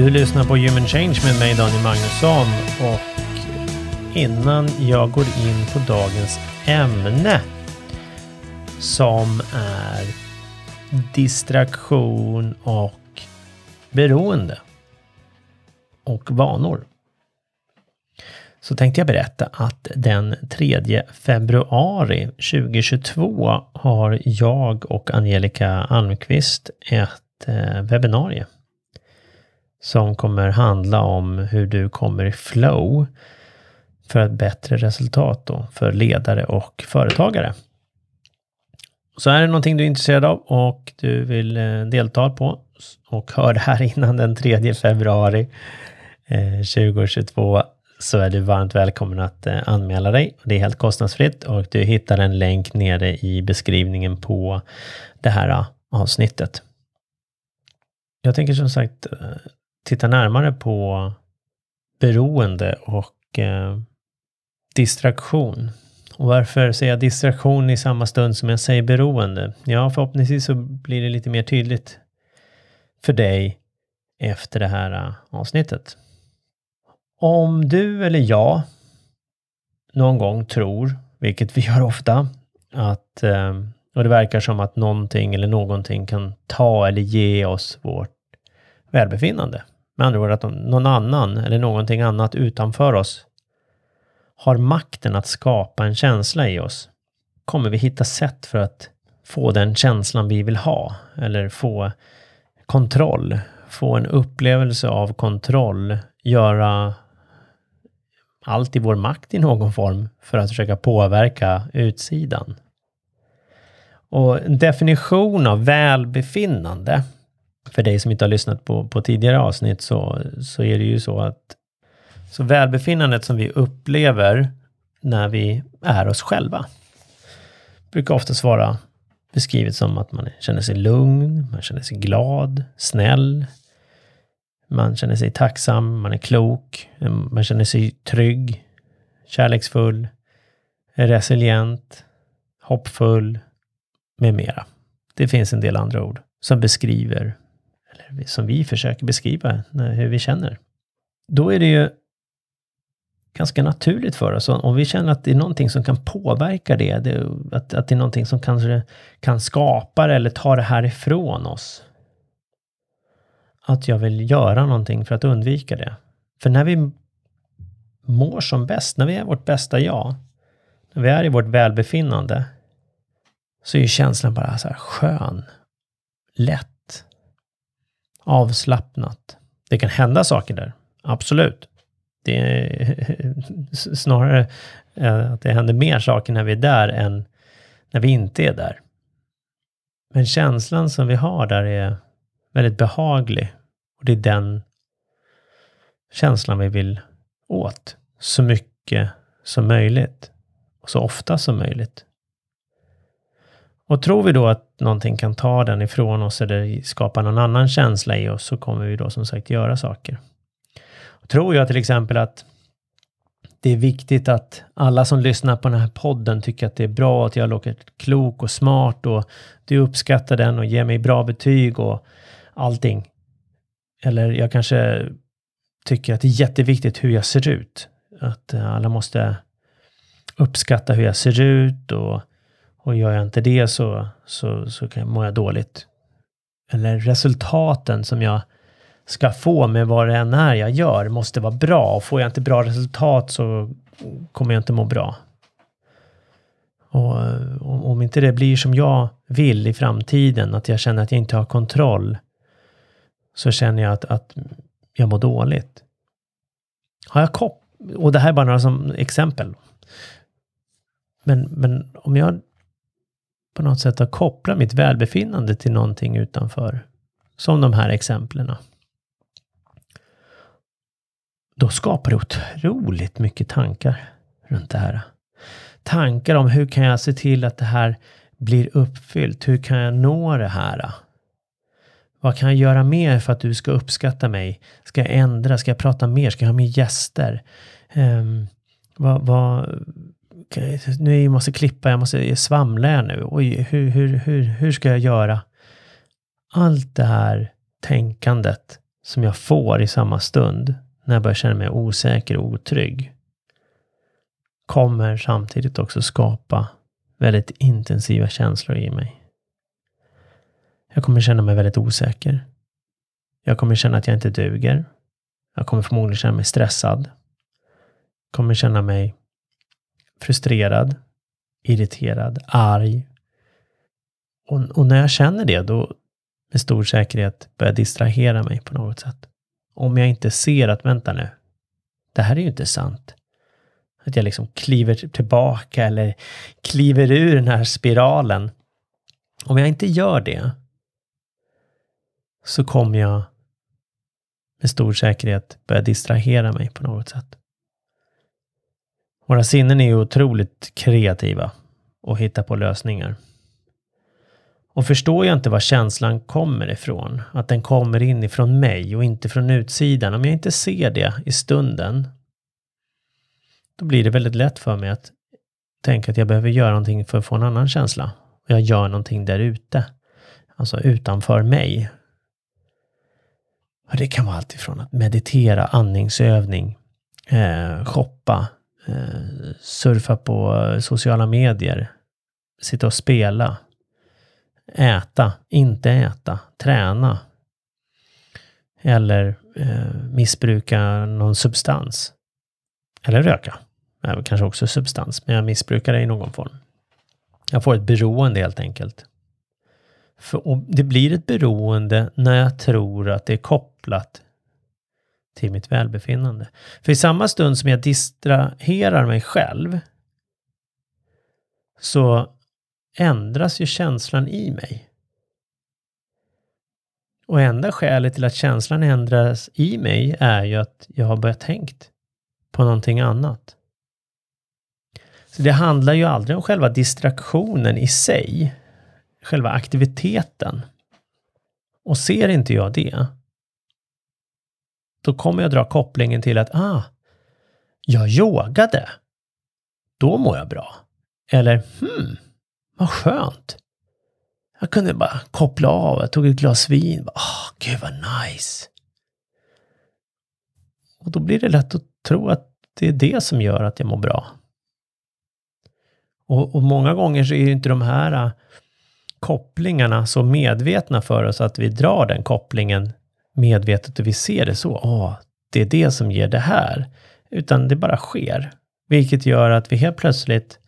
Du lyssnar på Human Change med mig Daniel Magnusson och innan jag går in på dagens ämne som är distraktion och beroende och vanor. Så tänkte jag berätta att den 3 februari 2022 har jag och Angelica Almqvist ett eh, webbinarie som kommer handla om hur du kommer i flow för ett bättre resultat då för ledare och företagare. Så är det någonting du är intresserad av och du vill eh, delta på och hör det här innan den 3 februari eh, 2022 så är du varmt välkommen att eh, anmäla dig. Det är helt kostnadsfritt och du hittar en länk nere i beskrivningen på det här avsnittet. Jag tänker som sagt titta närmare på beroende och eh, distraktion. Och varför säger jag distraktion i samma stund som jag säger beroende? Ja, förhoppningsvis så blir det lite mer tydligt för dig efter det här eh, avsnittet. Om du eller jag någon gång tror, vilket vi gör ofta, att eh, och det verkar som att någonting eller någonting kan ta eller ge oss vårt välbefinnande. Med andra ord att någon annan eller någonting annat utanför oss har makten att skapa en känsla i oss. Kommer vi hitta sätt för att få den känslan vi vill ha eller få kontroll, få en upplevelse av kontroll, göra allt i vår makt i någon form för att försöka påverka utsidan. Och en definition av välbefinnande för dig som inte har lyssnat på, på tidigare avsnitt så, så är det ju så att så välbefinnandet som vi upplever när vi är oss själva brukar oftast vara beskrivet som att man känner sig lugn, man känner sig glad, snäll, man känner sig tacksam, man är klok, man känner sig trygg, kärleksfull, resilient, hoppfull med mera. Det finns en del andra ord som beskriver som vi försöker beskriva eh, hur vi känner. Då är det ju ganska naturligt för oss. Om vi känner att det är någonting som kan påverka det, det att, att det är någonting som kanske kan skapa det eller ta det här ifrån oss. Att jag vill göra någonting för att undvika det. För när vi mår som bäst, när vi är vårt bästa jag, när vi är i vårt välbefinnande, så är ju känslan bara så här skön, lätt, avslappnat. Det kan hända saker där, absolut. Det är snarare eh, att det händer mer saker när vi är där än när vi inte är där. Men känslan som vi har där är väldigt behaglig och det är den känslan vi vill åt så mycket som möjligt och så ofta som möjligt. Och tror vi då att någonting kan ta den ifrån oss eller skapa någon annan känsla i oss så kommer vi då som sagt göra saker. Och tror jag till exempel att det är viktigt att alla som lyssnar på den här podden tycker att det är bra att jag låter klok och smart och du uppskattar den och ger mig bra betyg och allting. Eller jag kanske tycker att det är jätteviktigt hur jag ser ut. Att alla måste uppskatta hur jag ser ut och och gör jag inte det så, så, så kan mår jag dåligt. Eller resultaten som jag ska få med vad det än är jag gör måste vara bra. Och får jag inte bra resultat så kommer jag inte må bra. Och om inte det blir som jag vill i framtiden, att jag känner att jag inte har kontroll, så känner jag att, att jag mår dåligt. Har jag kopp och det här är bara några som exempel. Men, men om jag på något sätt att koppla mitt välbefinnande till någonting utanför. Som de här exemplen. Då skapar det otroligt mycket tankar runt det här. Tankar om hur kan jag se till att det här blir uppfyllt? Hur kan jag nå det här? Vad kan jag göra mer för att du ska uppskatta mig? Ska jag ändra? Ska jag prata mer? Ska jag ha mer gäster? Um, vad, vad, nu jag måste klippa, jag måste svamla jag nu. Oj, hur, hur, hur, hur ska jag göra? Allt det här tänkandet som jag får i samma stund när jag börjar känna mig osäker och otrygg kommer samtidigt också skapa väldigt intensiva känslor i mig. Jag kommer känna mig väldigt osäker. Jag kommer känna att jag inte duger. Jag kommer förmodligen känna mig stressad. Jag kommer känna mig frustrerad, irriterad, arg. Och, och, när jag känner det, då med stor säkerhet börjar distrahera mig på något sätt. Om jag inte ser att, vänta nu, det här är ju inte sant. Att jag liksom kliver tillbaka eller kliver ur den här spiralen. Om jag inte gör det så kommer jag med stor säkerhet börja distrahera mig på något sätt. Våra sinnen är ju otroligt kreativa och hittar på lösningar. Och förstår jag inte var känslan kommer ifrån, att den kommer inifrån mig och inte från utsidan, om jag inte ser det i stunden, då blir det väldigt lätt för mig att tänka att jag behöver göra någonting för att få en annan känsla. Och jag gör någonting där ute, alltså utanför mig. Och det kan vara allt ifrån att meditera, andningsövning, eh, shoppa, Eh, surfa på eh, sociala medier, sitta och spela, äta, inte äta, träna eller eh, missbruka någon substans. Eller röka. Även kanske också substans, men jag missbrukar det i någon form. Jag får ett beroende helt enkelt. För, det blir ett beroende när jag tror att det är kopplat till mitt välbefinnande. För i samma stund som jag distraherar mig själv så ändras ju känslan i mig. Och enda skälet till att känslan ändras i mig är ju att jag har börjat tänkt på någonting annat. Så det handlar ju aldrig om själva distraktionen i sig, själva aktiviteten. Och ser inte jag det, då kommer jag dra kopplingen till att, ah, jag yogade. Då mår jag bra. Eller, hmm, vad skönt. Jag kunde bara koppla av, jag tog ett glas vin. Åh, ah, oh, gud vad nice. Och då blir det lätt att tro att det är det som gör att jag mår bra. Och, och många gånger så är ju inte de här ah, kopplingarna så medvetna för oss att vi drar den kopplingen medvetet och vi ser det så. Åh, det är det som ger det här. Utan det bara sker. Vilket gör att vi helt plötsligt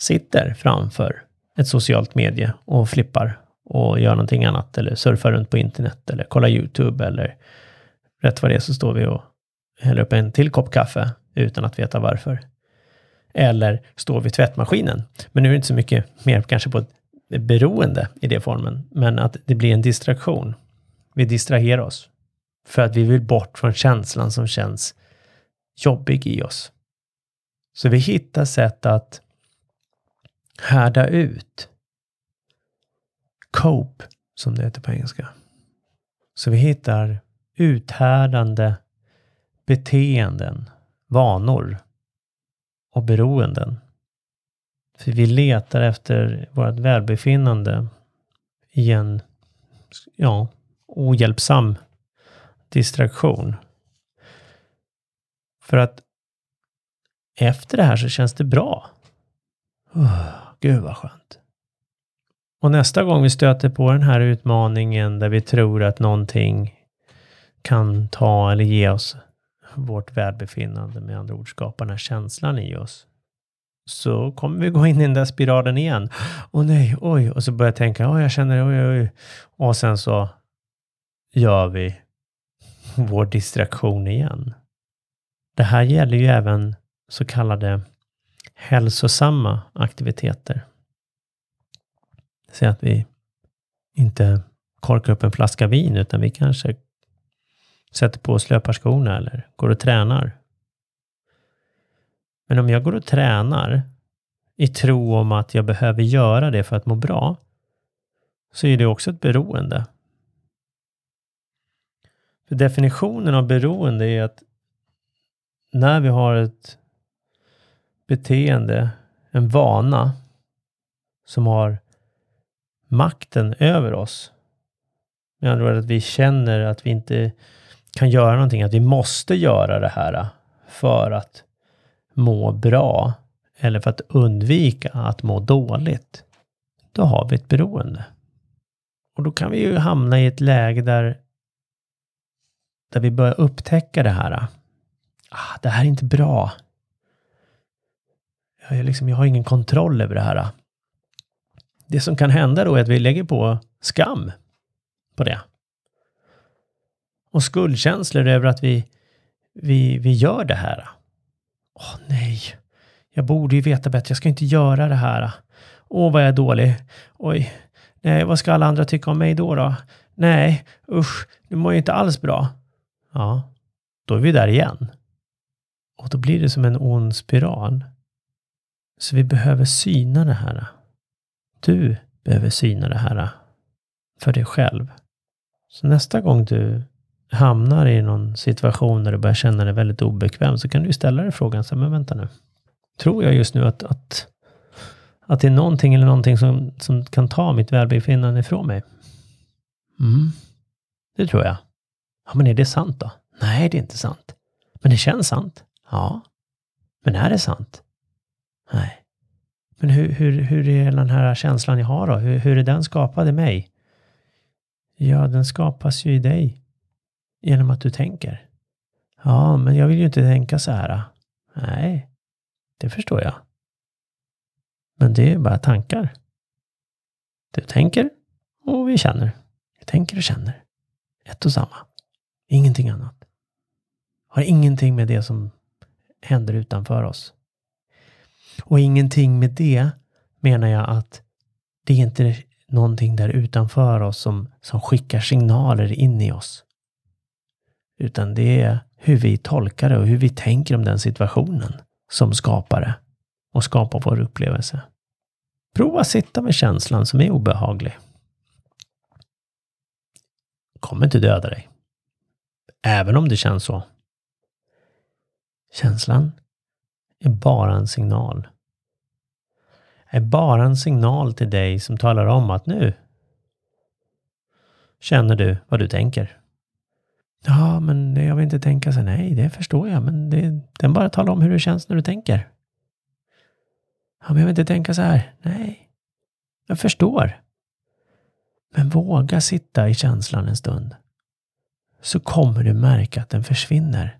sitter framför ett socialt medie och flippar och gör någonting annat eller surfar runt på internet eller kollar YouTube eller rätt vad det är så står vi och häller upp en till kopp kaffe utan att veta varför. Eller står vid tvättmaskinen. Men nu är det inte så mycket mer kanske på ett beroende i det formen, men att det blir en distraktion. Vi distraherar oss för att vi vill bort från känslan som känns jobbig i oss. Så vi hittar sätt att härda ut. Cope, som det heter på engelska. Så vi hittar uthärdande beteenden, vanor och beroenden. För vi letar efter vårt välbefinnande i en ja, ohjälpsam distraktion. För att efter det här så känns det bra. Oh, gud vad skönt. Och nästa gång vi stöter på den här utmaningen där vi tror att någonting kan ta eller ge oss vårt välbefinnande, med andra ord skapa den här känslan i oss, så kommer vi gå in i den där spiralen igen. Åh nej, oj, och så börjar jag tänka, oj, jag känner, oj, oj, och sen så gör vi vår distraktion igen. Det här gäller ju även så kallade hälsosamma aktiviteter. Säg att vi inte korkar upp en flaska vin, utan vi kanske sätter på oss löparskorna eller går och tränar. Men om jag går och tränar i tro om att jag behöver göra det för att må bra, så är det också ett beroende. För definitionen av beroende är att när vi har ett beteende, en vana som har makten över oss Med andra ord att vi känner att vi inte kan göra någonting, att vi måste göra det här för att må bra eller för att undvika att må dåligt. Då har vi ett beroende. Och då kan vi ju hamna i ett läge där, där vi börjar upptäcka det här. Ah, det här är inte bra. Jag, är liksom, jag har ingen kontroll över det här. Det som kan hända då är att vi lägger på skam på det. Och skuldkänslor över att vi, vi, vi gör det här. Åh nej, jag borde ju veta bättre, jag ska inte göra det här. Åh, vad jag är dålig. Oj, nej, vad ska alla andra tycka om mig då? då? Nej, usch, nu mår jag inte alls bra. Ja, då är vi där igen. Och då blir det som en ond spiral. Så vi behöver syna det här. Du behöver syna det här för dig själv. Så nästa gång du hamnar i någon situation där du börjar känna dig väldigt obekväm så kan du ställa dig frågan, så men vänta nu. Tror jag just nu att, att, att det är någonting eller någonting som, som kan ta mitt välbefinnande ifrån mig? Mm, det tror jag. Ja, men är det sant då? Nej, det är inte sant. Men det känns sant. Ja. Men är det sant? Nej. Men hur, hur, hur är den här känslan jag har då? Hur, hur är den skapad i mig? Ja, den skapas ju i dig genom att du tänker. Ja, men jag vill ju inte tänka så här. Nej, det förstår jag. Men det är bara tankar. Du tänker och vi känner. Vi tänker och känner. Ett och samma. Ingenting annat. Har ingenting med det som händer utanför oss. Och ingenting med det menar jag att det är inte någonting där utanför oss som, som skickar signaler in i oss. Utan det är hur vi tolkar det och hur vi tänker om den situationen som skapar det och skapar vår upplevelse. Prova att sitta med känslan som är obehaglig. kommer inte döda dig. Även om det känns så. Känslan är bara en signal. Är bara en signal till dig som talar om att nu känner du vad du tänker. Ja, men jag vill inte tänka så. Nej, det förstår jag, men det, den bara talar om hur det känns när du tänker. Ja, men jag vill inte tänka så här. Nej, jag förstår. Men våga sitta i känslan en stund. Så kommer du märka att den försvinner.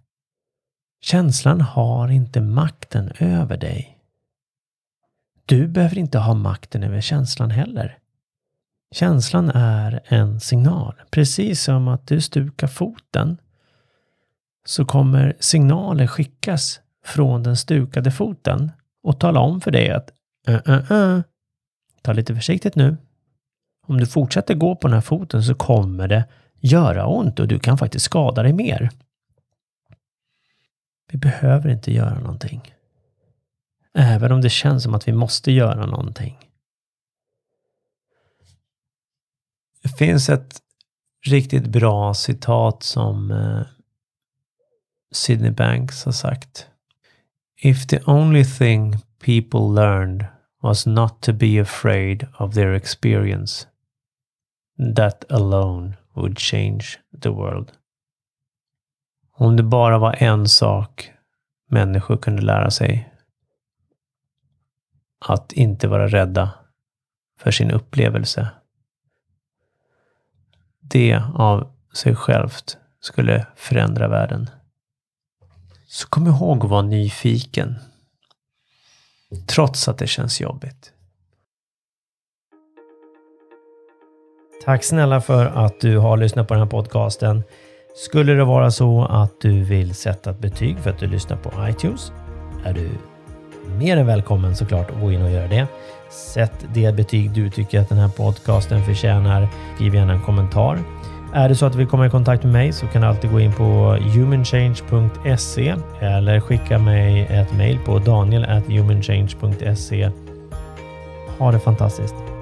Känslan har inte makten över dig. Du behöver inte ha makten över känslan heller. Känslan är en signal. Precis som att du stukar foten så kommer signaler skickas från den stukade foten och tala om för dig att uh, uh, uh. ta lite försiktigt nu. Om du fortsätter gå på den här foten så kommer det göra ont och du kan faktiskt skada dig mer. Vi behöver inte göra någonting. Även om det känns som att vi måste göra någonting. Det finns ett riktigt bra citat som eh, Sidney Sydney Banks har sagt. If the only thing people learned was not to be afraid of their experience, that alone would change the world. Om det bara var en sak människor kunde lära sig. Att inte vara rädda för sin upplevelse. Det av sig självt skulle förändra världen. Så kom ihåg att vara nyfiken. Trots att det känns jobbigt. Tack snälla för att du har lyssnat på den här podcasten. Skulle det vara så att du vill sätta ett betyg för att du lyssnar på iTunes är du mer än välkommen såklart att gå in och göra det. Sätt det betyg du tycker att den här podcasten förtjänar. Skriv gärna en kommentar. Är det så att du vill komma i kontakt med mig så kan du alltid gå in på humanchange.se eller skicka mig ett mejl på daniel.humanchange.se. Ha det fantastiskt!